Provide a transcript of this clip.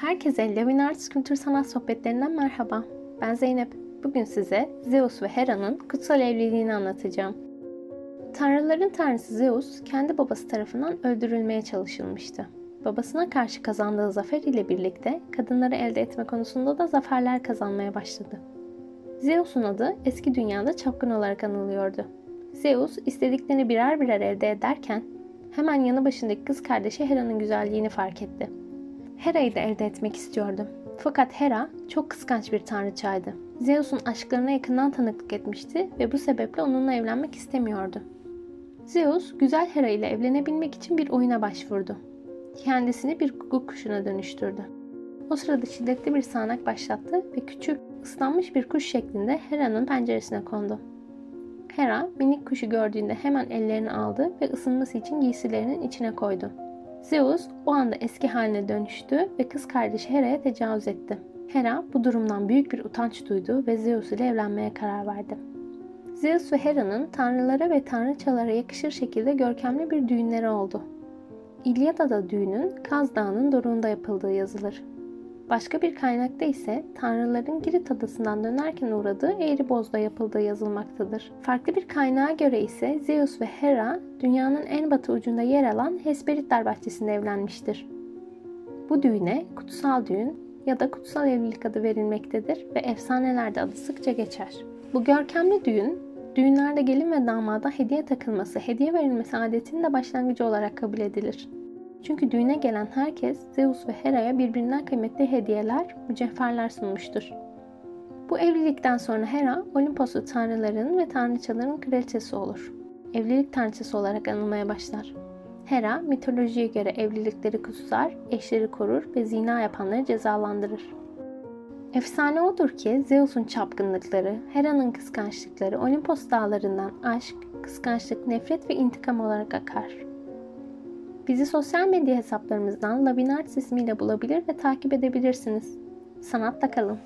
Herkese Levin Arts Kültür Sanat Sohbetlerinden merhaba. Ben Zeynep. Bugün size Zeus ve Hera'nın kutsal evliliğini anlatacağım. Tanrıların tanrısı Zeus, kendi babası tarafından öldürülmeye çalışılmıştı. Babasına karşı kazandığı zafer ile birlikte kadınları elde etme konusunda da zaferler kazanmaya başladı. Zeus'un adı eski dünyada çapkın olarak anılıyordu. Zeus istediklerini birer birer elde ederken hemen yanı başındaki kız kardeşi Hera'nın güzelliğini fark etti. Hera'yı da elde etmek istiyordu. Fakat Hera çok kıskanç bir tanrıçaydı. Zeus'un aşklarına yakından tanıklık etmişti ve bu sebeple onunla evlenmek istemiyordu. Zeus, güzel Hera ile evlenebilmek için bir oyuna başvurdu. Kendisini bir guguk kuşuna dönüştürdü. O sırada şiddetli bir sağanak başlattı ve küçük, ıslanmış bir kuş şeklinde Hera'nın penceresine kondu. Hera, minik kuşu gördüğünde hemen ellerini aldı ve ısınması için giysilerinin içine koydu. Zeus o anda eski haline dönüştü ve kız kardeşi Hera'ya tecavüz etti. Hera bu durumdan büyük bir utanç duydu ve Zeus ile evlenmeye karar verdi. Zeus ve Hera'nın tanrılara ve tanrıçalara yakışır şekilde görkemli bir düğünleri oldu. İlyada'da düğünün Kaz Dağı'nın doruğunda yapıldığı yazılır. Başka bir kaynakta ise tanrıların Girit adasından dönerken uğradığı Eğriboz'da yapıldığı yazılmaktadır. Farklı bir kaynağa göre ise Zeus ve Hera dünyanın en batı ucunda yer alan Hesperitler bahçesinde evlenmiştir. Bu düğüne kutsal düğün ya da kutsal evlilik adı verilmektedir ve efsanelerde adı sıkça geçer. Bu görkemli düğün, düğünlerde gelin ve damada hediye takılması, hediye verilmesi adetinin de başlangıcı olarak kabul edilir. Çünkü düğüne gelen herkes Zeus ve Hera'ya birbirinden kıymetli hediyeler, mücevherler sunmuştur. Bu evlilikten sonra Hera, Olimposlu tanrıların ve tanrıçaların kraliçesi olur. Evlilik tanrıçası olarak anılmaya başlar. Hera, mitolojiye göre evlilikleri kutsar, eşleri korur ve zina yapanları cezalandırır. Efsane odur ki Zeus'un çapkınlıkları, Hera'nın kıskançlıkları Olimpos dağlarından aşk, kıskançlık, nefret ve intikam olarak akar. Bizi sosyal medya hesaplarımızdan Lavinarts ismiyle bulabilir ve takip edebilirsiniz. Sanatla kalın.